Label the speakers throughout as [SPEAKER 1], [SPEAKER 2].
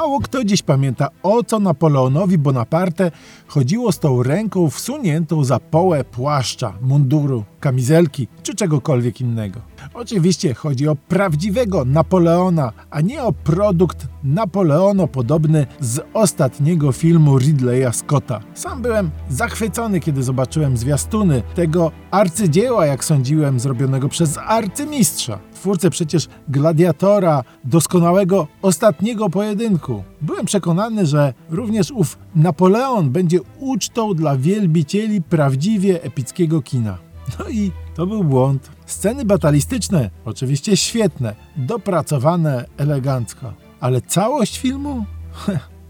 [SPEAKER 1] Mało kto dziś pamięta, o co Napoleonowi Bonaparte chodziło z tą ręką wsuniętą za połę płaszcza, munduru, kamizelki czy czegokolwiek innego. Oczywiście chodzi o prawdziwego Napoleona, a nie o produkt Napoleono podobny z ostatniego filmu Ridleya Scotta. Sam byłem zachwycony, kiedy zobaczyłem zwiastuny tego arcydzieła, jak sądziłem, zrobionego przez arcymistrza. Twórcę przecież gladiatora, doskonałego ostatniego pojedynku. Byłem przekonany, że również ów Napoleon będzie ucztą dla wielbicieli prawdziwie epickiego kina. No i to był błąd. Sceny batalistyczne, oczywiście świetne, dopracowane elegancko, ale całość filmu?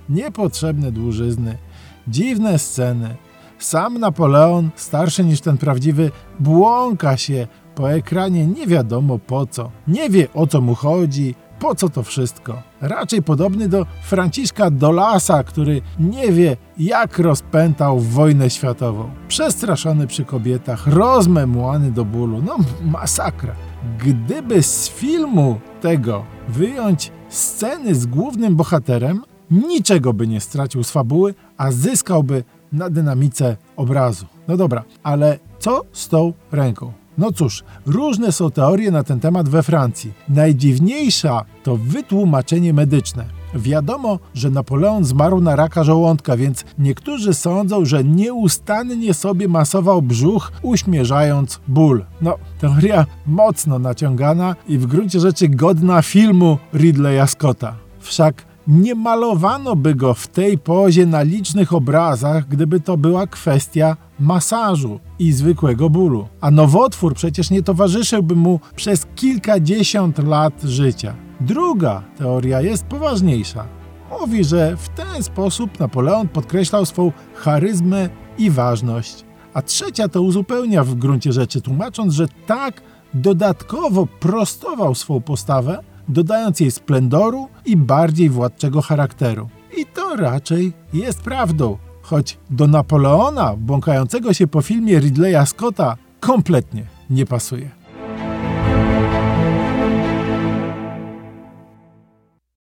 [SPEAKER 1] Niepotrzebne dłużyzny, dziwne sceny. Sam Napoleon, starszy niż ten prawdziwy, błąka się po ekranie nie wiadomo po co. Nie wie o co mu chodzi, po co to wszystko? Raczej podobny do Franciszka Dolasa, który nie wie, jak rozpętał wojnę światową. Przestraszony przy kobietach, rozmemłany do bólu. No, masakra. Gdyby z filmu tego wyjąć sceny z głównym bohaterem, niczego by nie stracił z fabuły, a zyskałby na dynamice obrazu. No dobra, ale co z tą ręką? No cóż, różne są teorie na ten temat we Francji. Najdziwniejsza to wytłumaczenie medyczne. Wiadomo, że Napoleon zmarł na raka żołądka, więc niektórzy sądzą, że nieustannie sobie masował brzuch, uśmierzając ból. No, teoria mocno naciągana i w gruncie rzeczy godna filmu Ridleya Scotta. Wszak nie malowano by go w tej pozie na licznych obrazach, gdyby to była kwestia masażu i zwykłego bólu. A nowotwór przecież nie towarzyszyłby mu przez kilkadziesiąt lat życia. Druga teoria jest poważniejsza. Mówi, że w ten sposób Napoleon podkreślał swą charyzmę i ważność. A trzecia to uzupełnia w gruncie rzeczy, tłumacząc, że tak dodatkowo prostował swą postawę, dodając jej splendoru i bardziej władczego charakteru. I to raczej jest prawdą, choć do Napoleona, błąkającego się po filmie Ridleya Scotta, kompletnie nie pasuje.